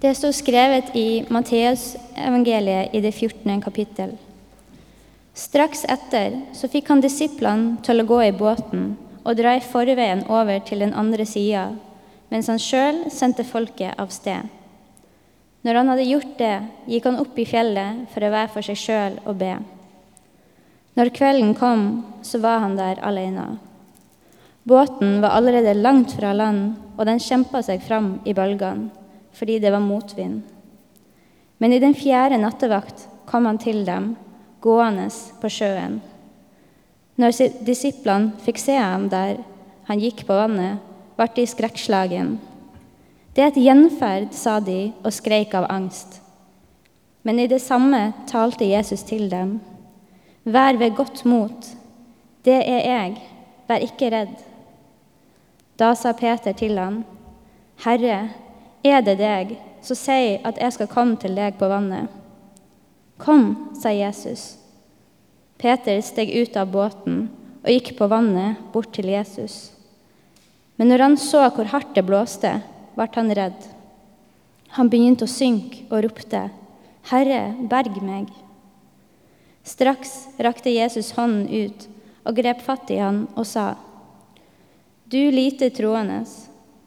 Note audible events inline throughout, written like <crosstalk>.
Det står skrevet i Matteusevangeliet i det 14. kapittel. Straks etter så fikk han disiplene til å gå i båten og dra i forveien over til den andre sida, mens han sjøl sendte folket av sted. Når han hadde gjort det, gikk han opp i fjellet for å være for seg sjøl og be. Når kvelden kom, så var han der alene. Båten var allerede langt fra land, og den kjempa seg fram i bølgene fordi det var motvind. Men i den fjerde nattevakt kom han til dem, gående på sjøen. Når disiplene fikk se ham der han gikk på vannet, ble de skrekkslagen. Det er et gjenferd, sa de og skreik av angst. Men i det samme talte Jesus til dem. Vær ved godt mot. Det er jeg. Vær ikke redd. Da sa Peter til ham, Herre, er det deg, så si at jeg skal komme til deg på vannet. Kom, sa Jesus. Peter steg ut av båten og gikk på vannet bort til Jesus. Men når han så hvor hardt det blåste, ble han redd. Han begynte å synke og ropte, 'Herre, berg meg.' Straks rakte Jesus hånden ut og grep fatt i han og sa, 'Du lite troende,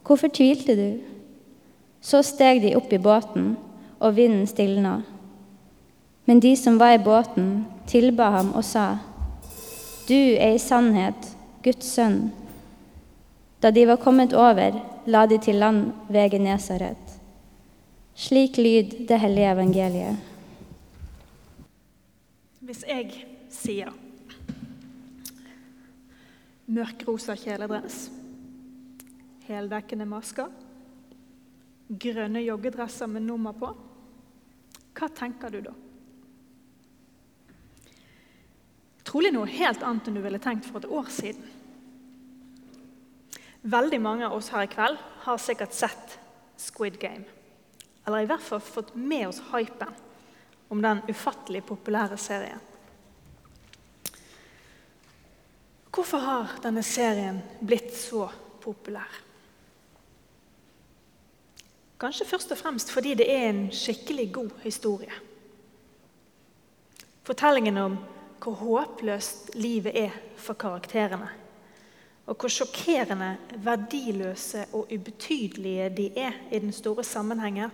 hvorfor tvilte du?' Så steg de opp i båten, og vinden stilna. Men de som var i båten, tilba ham og sa, Du er i sannhet Guds sønn. Da de var kommet over, la de til land ved Genesaret. Slik lyd det hellige evangeliet. Hvis jeg sier mørkrosa kjeledress, heldekkende masker grønne joggedresser med nummer på. Hva tenker du da? Trolig noe helt annet enn du ville tenkt for et år siden. Veldig mange av oss her i kveld har sikkert sett Squid Game. Eller i hvert fall fått med oss hypen om den ufattelig populære serien. Hvorfor har denne serien blitt så populær? Kanskje først og fremst fordi det er en skikkelig god historie. Fortellingen om hvor håpløst livet er for karakterene. Og hvor sjokkerende verdiløse og ubetydelige de er i den store sammenhengen.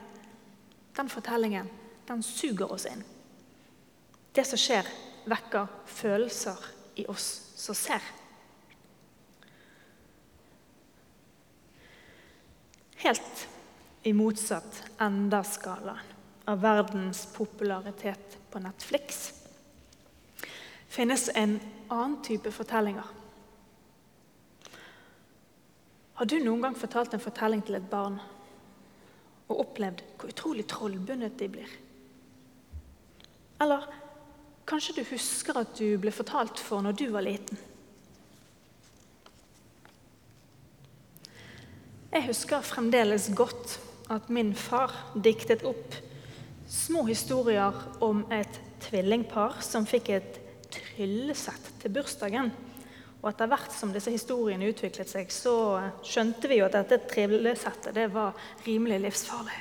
Den fortellingen den suger oss inn. Det som skjer, vekker følelser i oss som ser. Helt i motsatt enda skalaen av verdens popularitet på Netflix finnes en annen type fortellinger. Har du noen gang fortalt en fortelling til et barn og opplevd hvor utrolig trollbundet de blir? Eller kanskje du husker at du ble fortalt for når du var liten? Jeg husker fremdeles godt at min far diktet opp små historier om et tvillingpar som fikk et tryllesett til bursdagen. Og etter hvert som disse historiene utviklet seg, så skjønte vi jo at dette tryllesettet det var rimelig livsfarlig.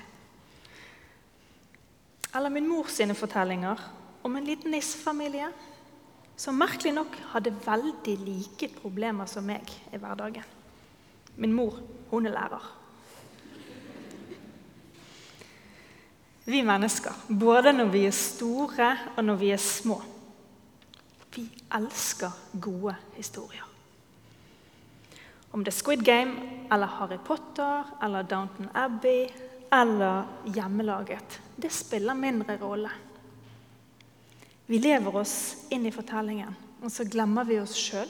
Eller min mor sine fortellinger om en liten nissefamilie som merkelig nok hadde veldig like problemer som meg i hverdagen. Min mor hun er lærer. Vi mennesker, både når vi er store og når vi er små. Vi elsker gode historier. Om det er Squid Game eller Harry Potter eller Downton Abbey eller hjemmelaget, det spiller mindre rolle. Vi lever oss inn i fortellingen, og så glemmer vi oss sjøl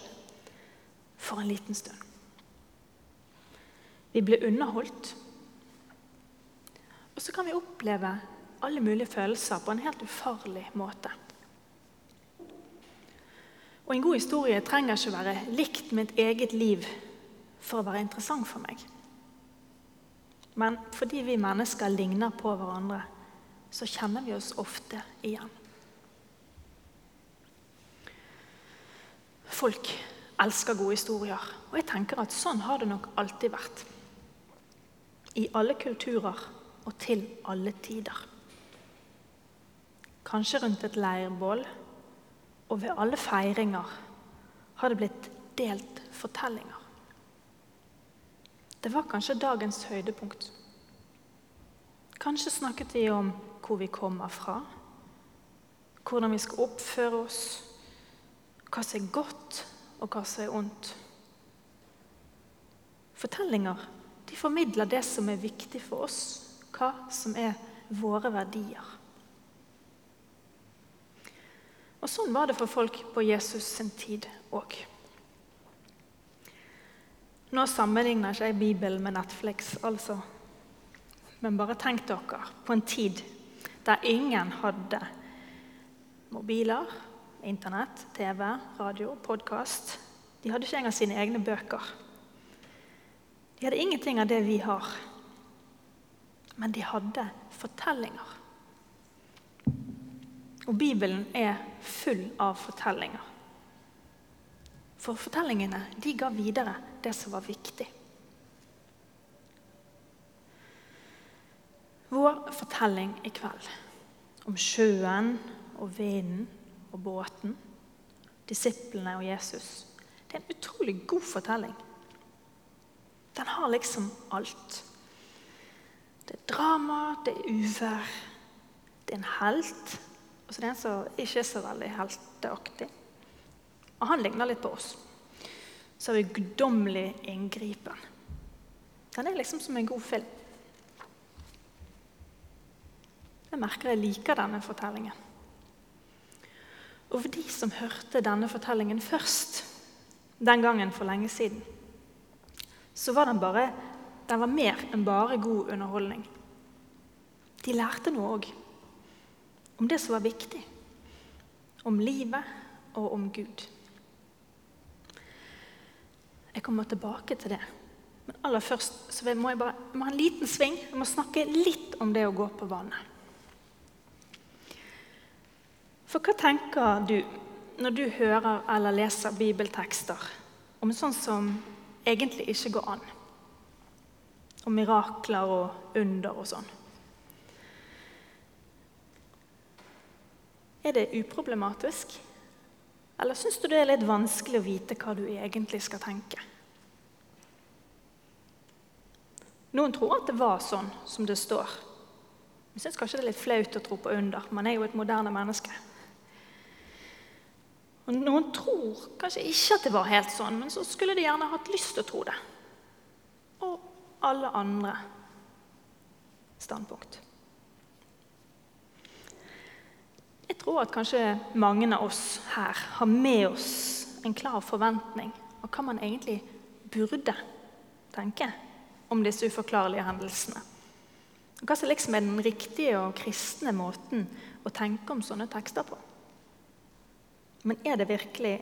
for en liten stund. Vi blir underholdt og så kan vi oppleve alle mulige følelser på en helt ufarlig måte. Og En god historie trenger ikke være likt mitt eget liv for å være interessant for meg. Men fordi vi mennesker ligner på hverandre, så kjenner vi oss ofte igjen. Folk elsker gode historier, og jeg tenker at sånn har det nok alltid vært. I alle kulturer og til alle tider. Kanskje rundt et leirbål, og ved alle feiringer har det blitt delt fortellinger. Det var kanskje dagens høydepunkt. Kanskje snakket vi om hvor vi kommer fra, hvordan vi skal oppføre oss, hva som er godt, og hva som er ondt. Fortellinger de formidler det som er viktig for oss, hva som er våre verdier. Og Sånn var det for folk på Jesus sin tid òg. Nå sammenligner ikke jeg Bibelen med Netflix, altså. Men bare tenk dere på en tid der ingen hadde mobiler, Internett, TV, radio, podkast. De hadde ikke engang sine egne bøker. De hadde ingenting av det vi har. Men de hadde fortellinger. Og Bibelen er full av fortellinger. For fortellingene de ga videre det som var viktig. Vår fortelling i kveld om sjøen og vinden og båten, disiplene og Jesus. Det er en utrolig god fortelling. Den har liksom alt. Det er drama, det er uvær, det er en helt. Og så det er en som ikke er så veldig helteaktig. Og han ligner litt på oss. Så har vi guddommelig inngripen. Den er liksom som en god film. Jeg merker jeg liker denne fortellingen. Og for de som hørte denne fortellingen først, den gangen for lenge siden, så var den bare den var mer enn bare god underholdning. De lærte noe òg. Om det som var viktig. Om livet og om Gud. Jeg kommer tilbake til det. Men aller først så må jeg bare jeg må ha en liten sving. Jeg må snakke litt om det å gå på vannet. For hva tenker du når du hører eller leser bibeltekster om sånn som egentlig ikke går an? Om mirakler og under og sånn. Er det uproblematisk? Eller syns du det er litt vanskelig å vite hva du egentlig skal tenke? Noen tror at det var sånn som det står. Jeg syns kanskje det er litt flaut å tro på under. Man er jo et moderne menneske. Og Noen tror kanskje ikke at det var helt sånn, men så skulle de gjerne hatt lyst til å tro det. Alle andre standpunkt. Jeg tror at kanskje mange av oss her har med oss en klar forventning om hva man egentlig burde tenke om disse uforklarlige hendelsene. Hva som liksom er den riktige og kristne måten å tenke om sånne tekster på. Men er det virkelig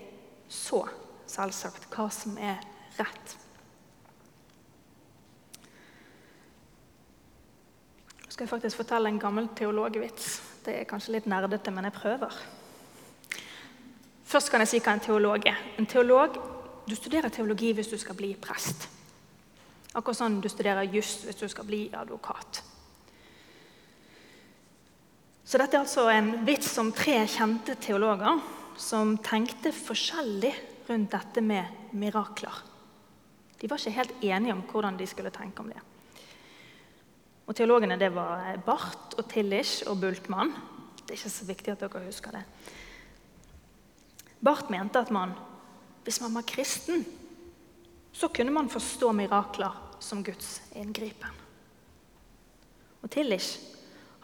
så selvsagt hva som er rett? Skal jeg faktisk fortelle en gammel teologvits. Det er kanskje litt nerdete, men jeg prøver. Først kan jeg si hva en teolog er. En teolog, Du studerer teologi hvis du skal bli prest. Akkurat sånn du studerer juss hvis du skal bli advokat. Så dette er altså en vits om tre kjente teologer som tenkte forskjellig rundt dette med mirakler. De var ikke helt enige om hvordan de skulle tenke om det. Og Teologene det var Barth og Tillich og Bultmann. Det er ikke så viktig at dere husker det. Barth mente at man, hvis man var kristen, så kunne man forstå mirakler som Guds inngripen. Og Tillich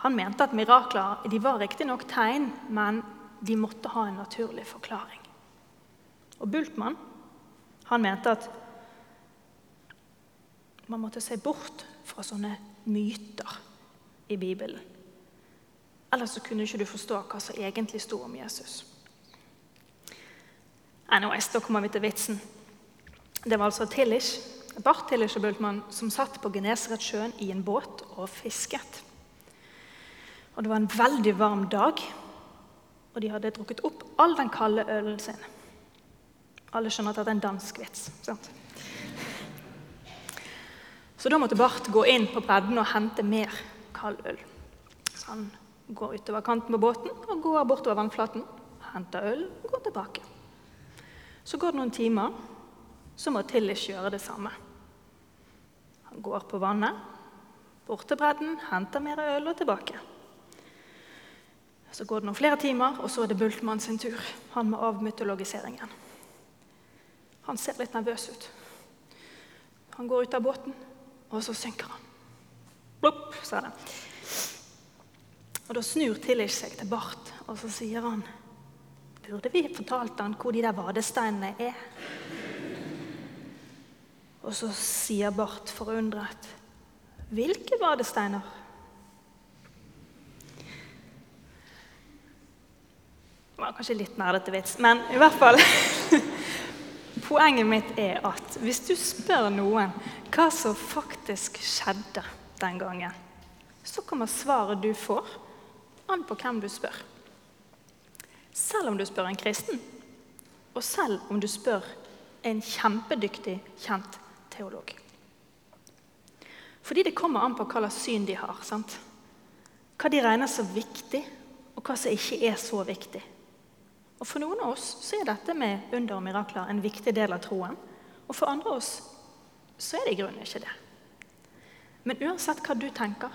han mente at mirakler de var riktignok tegn, men de måtte ha en naturlig forklaring. Og Bultmann han mente at man måtte se bort fra sånne myter i Bibelen. Ellers så kunne ikke du forstå hva som egentlig sto om Jesus. Anyways, da kommer vi til vitsen. Det var altså Tillich, Barth Tillich og Bultmann som satt på Genesaretsjøen i en båt og fisket. Og Det var en veldig varm dag, og de hadde drukket opp all den kalde ølen sin. Alle skjønner at det er en dansk vits. sant? Så da måtte Barth gå inn på bredden og hente mer kald øl. Så han går utover kanten på båten og går bortover vannflaten, henter øl og går tilbake. Så går det noen timer, så må Tillis gjøre det samme. Han går på vannet, bort til bredden, henter mer øl og tilbake. Så går det noen flere timer, og så er det Bultmann sin tur. Han med avmytologiseringen. Han ser litt nervøs ut. Han går ut av båten, og så synker han. Blopp, sa det. Og Da snur Tillich seg til Bart, og så sier han Burde vi fortalt han hvor de der vadesteinene er? Og så sier Bart forundret Hvilke vadesteiner? Det var kanskje litt nerdete vits, men i hvert fall <laughs> Poenget mitt er at hvis du spør noen hva som faktisk skjedde den gangen, så kommer svaret du får, an på hvem du spør. Selv om du spør en kristen, og selv om du spør en kjempedyktig, kjent teolog. Fordi det kommer an på hva slags syn de har. sant? Hva de regner som viktig, og hva som ikke er så viktig. Og For noen av oss så er dette med under og mirakler en viktig del av troen. Og for andre av oss så er det i grunnen ikke det. Men uansett hva du tenker,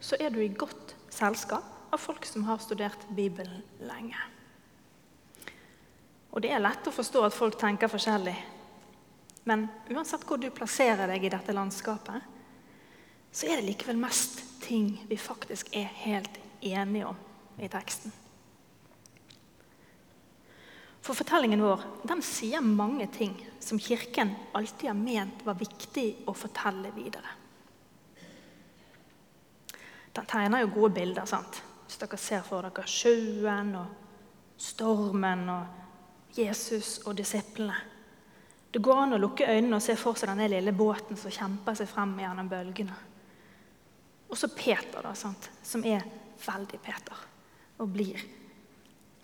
så er du i godt selskap av folk som har studert Bibelen lenge. Og det er lett å forstå at folk tenker forskjellig. Men uansett hvor du plasserer deg i dette landskapet, så er det likevel mest ting vi faktisk er helt enige om i teksten. For fortellingen vår den sier mange ting som Kirken alltid har ment var viktig å fortelle videre. Den tegner jo gode bilder. sant? Hvis dere ser for dere sjøen og stormen og Jesus og disiplene. Det går an å lukke øynene og se for seg denne lille båten som kjemper seg frem gjennom bølgene. Og så Peter, da, sant? som er veldig Peter og blir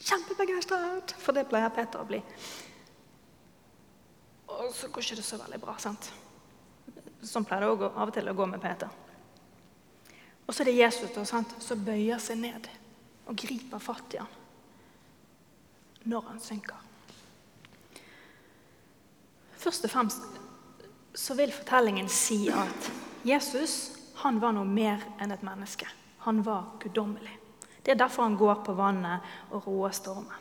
kjempebegeistret. For det pleier Peter å bli. Og så går ikke det så veldig bra. sant? Sånn pleier det av og til å gå med Peter. Og så er det Jesus da, sant, som bøyer seg ned og griper fatt i ham når han synker. Først og fremst så vil fortellingen si at Jesus han var noe mer enn et menneske. Han var guddommelig. Det er derfor han går på vannet og roer stormen.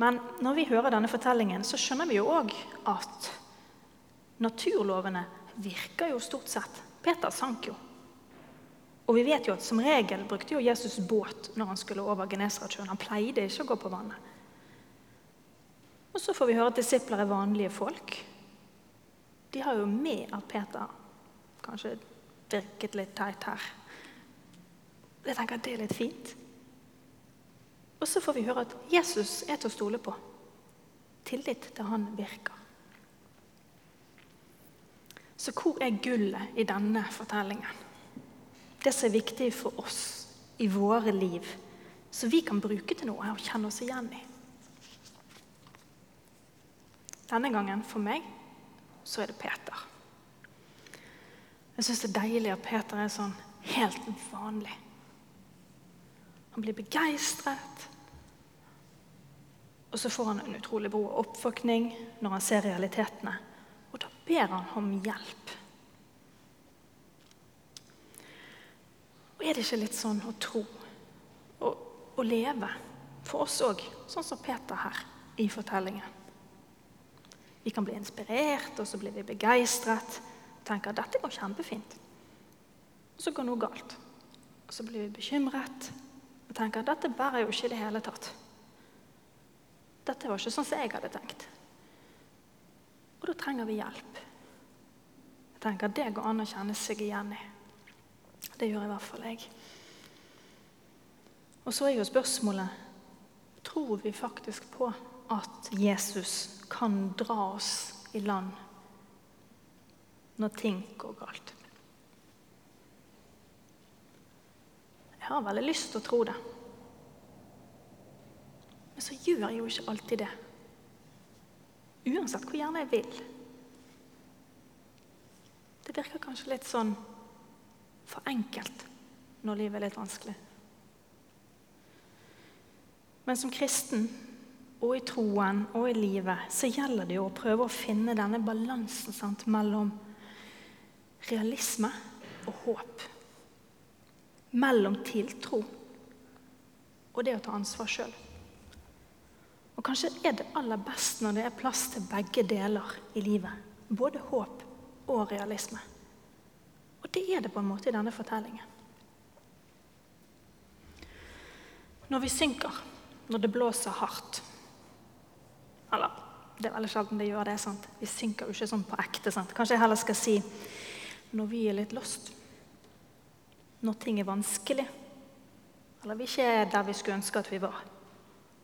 Men når vi hører denne fortellingen, så skjønner vi jo òg at naturlovene virker jo stort sett. Peter sank jo. Og vi vet jo at som regel brukte jo Jesus båt når han skulle over Genesaretsjøen. Han pleide ikke å gå på vannet. Og så får vi høre at disipler er vanlige folk. De har jo med at Peter kanskje virket litt teit her. Jeg tenker at det er litt fint. Og så får vi høre at Jesus er til å stole på. Tillit til han virker. Så hvor er gullet i denne fortellingen? Det som er viktig for oss i våre liv, så vi kan bruke til noe og kjenne oss igjen i. Denne gangen for meg så er det Peter. Jeg syns det er deilig at Peter er sånn helt vanlig. Han blir begeistret. Og så får han en utrolig bro oppvåkning når han ser realitetene. Og da ber han om hjelp. Og Er det ikke litt sånn å tro og å leve for oss òg, sånn som Peter her i fortellingen? Vi kan bli inspirert, og så blir vi begeistret. Tenker at dette går kjempefint. Og så går noe galt. Og så blir vi bekymret og tenker at dette bærer jo ikke i det hele tatt. Dette var ikke sånn som jeg hadde tenkt. Og da trenger vi hjelp. Jeg tenker at Det går an å kjenne seg igjen i. Det gjør i hvert fall jeg. Og så er jo spørsmålet tror vi faktisk på at Jesus kan dra oss i land når ting går galt. Har veldig lyst til å tro det. Men så gjør jeg jo ikke alltid det. Uansett hvor gjerne jeg vil. Det virker kanskje litt sånn for enkelt når livet er litt vanskelig. Men som kristen og i troen og i livet så gjelder det jo å prøve å finne denne balansen sant, mellom realisme og håp. Mellom tiltro og det å ta ansvar sjøl. Og kanskje er det aller best når det er plass til begge deler i livet. Både håp og realisme. Og det er det på en måte i denne fortellingen. Når vi synker, når det blåser hardt Eller det er veldig sjelden det gjør det. sant? Vi synker jo ikke sånn på ekte. sant? Kanskje jeg heller skal si når vi er litt lost. Når ting er vanskelig. Eller vi ikke er der vi skulle ønske at vi var.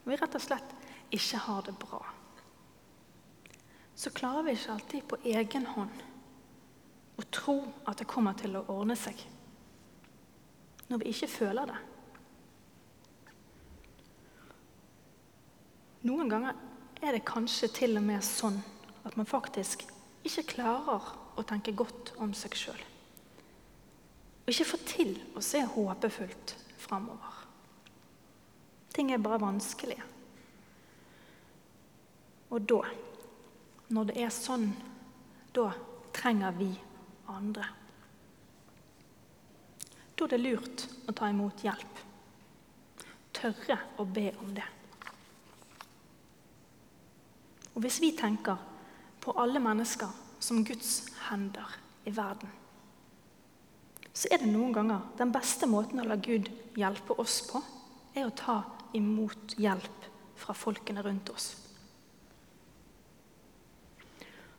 Når vi rett og slett ikke har det bra. Så klarer vi ikke alltid på egen hånd å tro at det kommer til å ordne seg. Når vi ikke føler det. Noen ganger er det kanskje til og med sånn at man faktisk ikke klarer å tenke godt om seg sjøl. Og ikke få til å se håpefullt framover. Ting er bare vanskelige. Og da, når det er sånn, da trenger vi andre. Da er det lurt å ta imot hjelp. Tørre å be om det. Og Hvis vi tenker på alle mennesker som Guds hender i verden, så er det noen ganger den beste måten å la Gud hjelpe oss på, er å ta imot hjelp fra folkene rundt oss.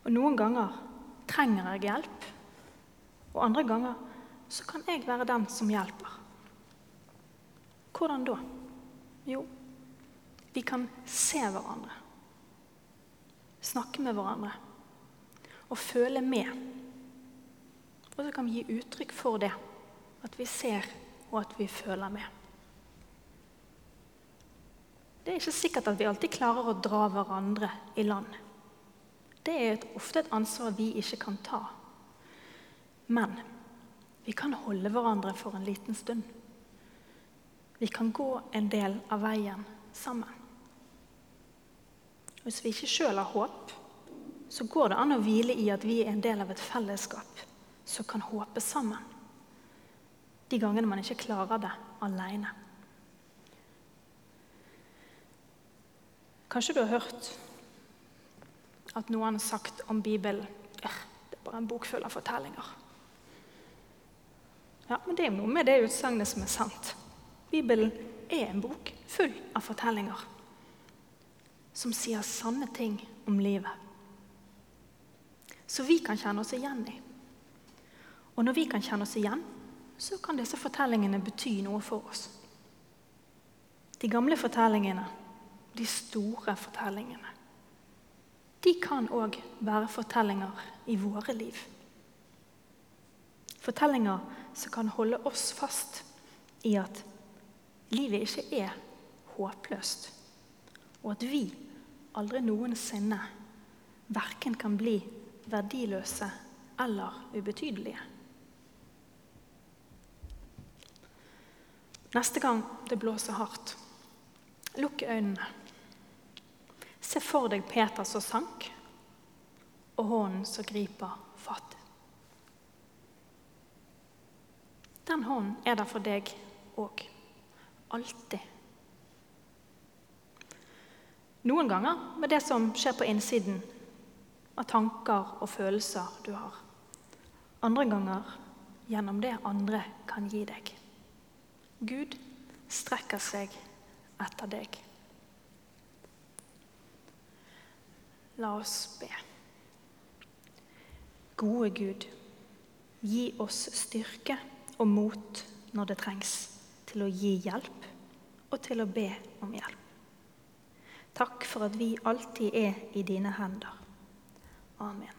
Og Noen ganger trenger jeg hjelp, og andre ganger så kan jeg være den som hjelper. Hvordan da? Jo, vi kan se hverandre. Snakke med hverandre. Og føle med. Og så kan vi gi uttrykk for det. At vi ser, og at vi føler med. Det er ikke sikkert at vi alltid klarer å dra hverandre i land. Det er et, ofte et ansvar vi ikke kan ta. Men vi kan holde hverandre for en liten stund. Vi kan gå en del av veien sammen. Hvis vi ikke sjøl har håp, så går det an å hvile i at vi er en del av et fellesskap som kan håpe sammen. De gangene man ikke klarer det aleine. Kanskje du har hørt at noen har sagt om Bibelen det er bare en bok full av fortellinger. Ja, Men det er noe med det utsagnet som er sant. Bibelen er en bok full av fortellinger som sier sanne ting om livet. Så vi kan kjenne oss igjen i. Og når vi kan kjenne oss igjen, så kan disse fortellingene bety noe for oss. De gamle fortellingene de store fortellingene. De kan òg være fortellinger i våre liv. Fortellinger som kan holde oss fast i at livet ikke er håpløst, og at vi aldri noensinne verken kan bli verdiløse eller ubetydelige. Neste gang det blåser hardt, lukk øynene. Se for deg Peter som sank, og hånden som griper fatt. Den hånden er der for deg òg. Alltid. Noen ganger med det som skjer på innsiden av tanker og følelser du har. Andre ganger gjennom det andre kan gi deg. Gud strekker seg etter deg. La oss be. Gode Gud, gi oss styrke og mot når det trengs, til å gi hjelp og til å be om hjelp. Takk for at vi alltid er i dine hender. Amen.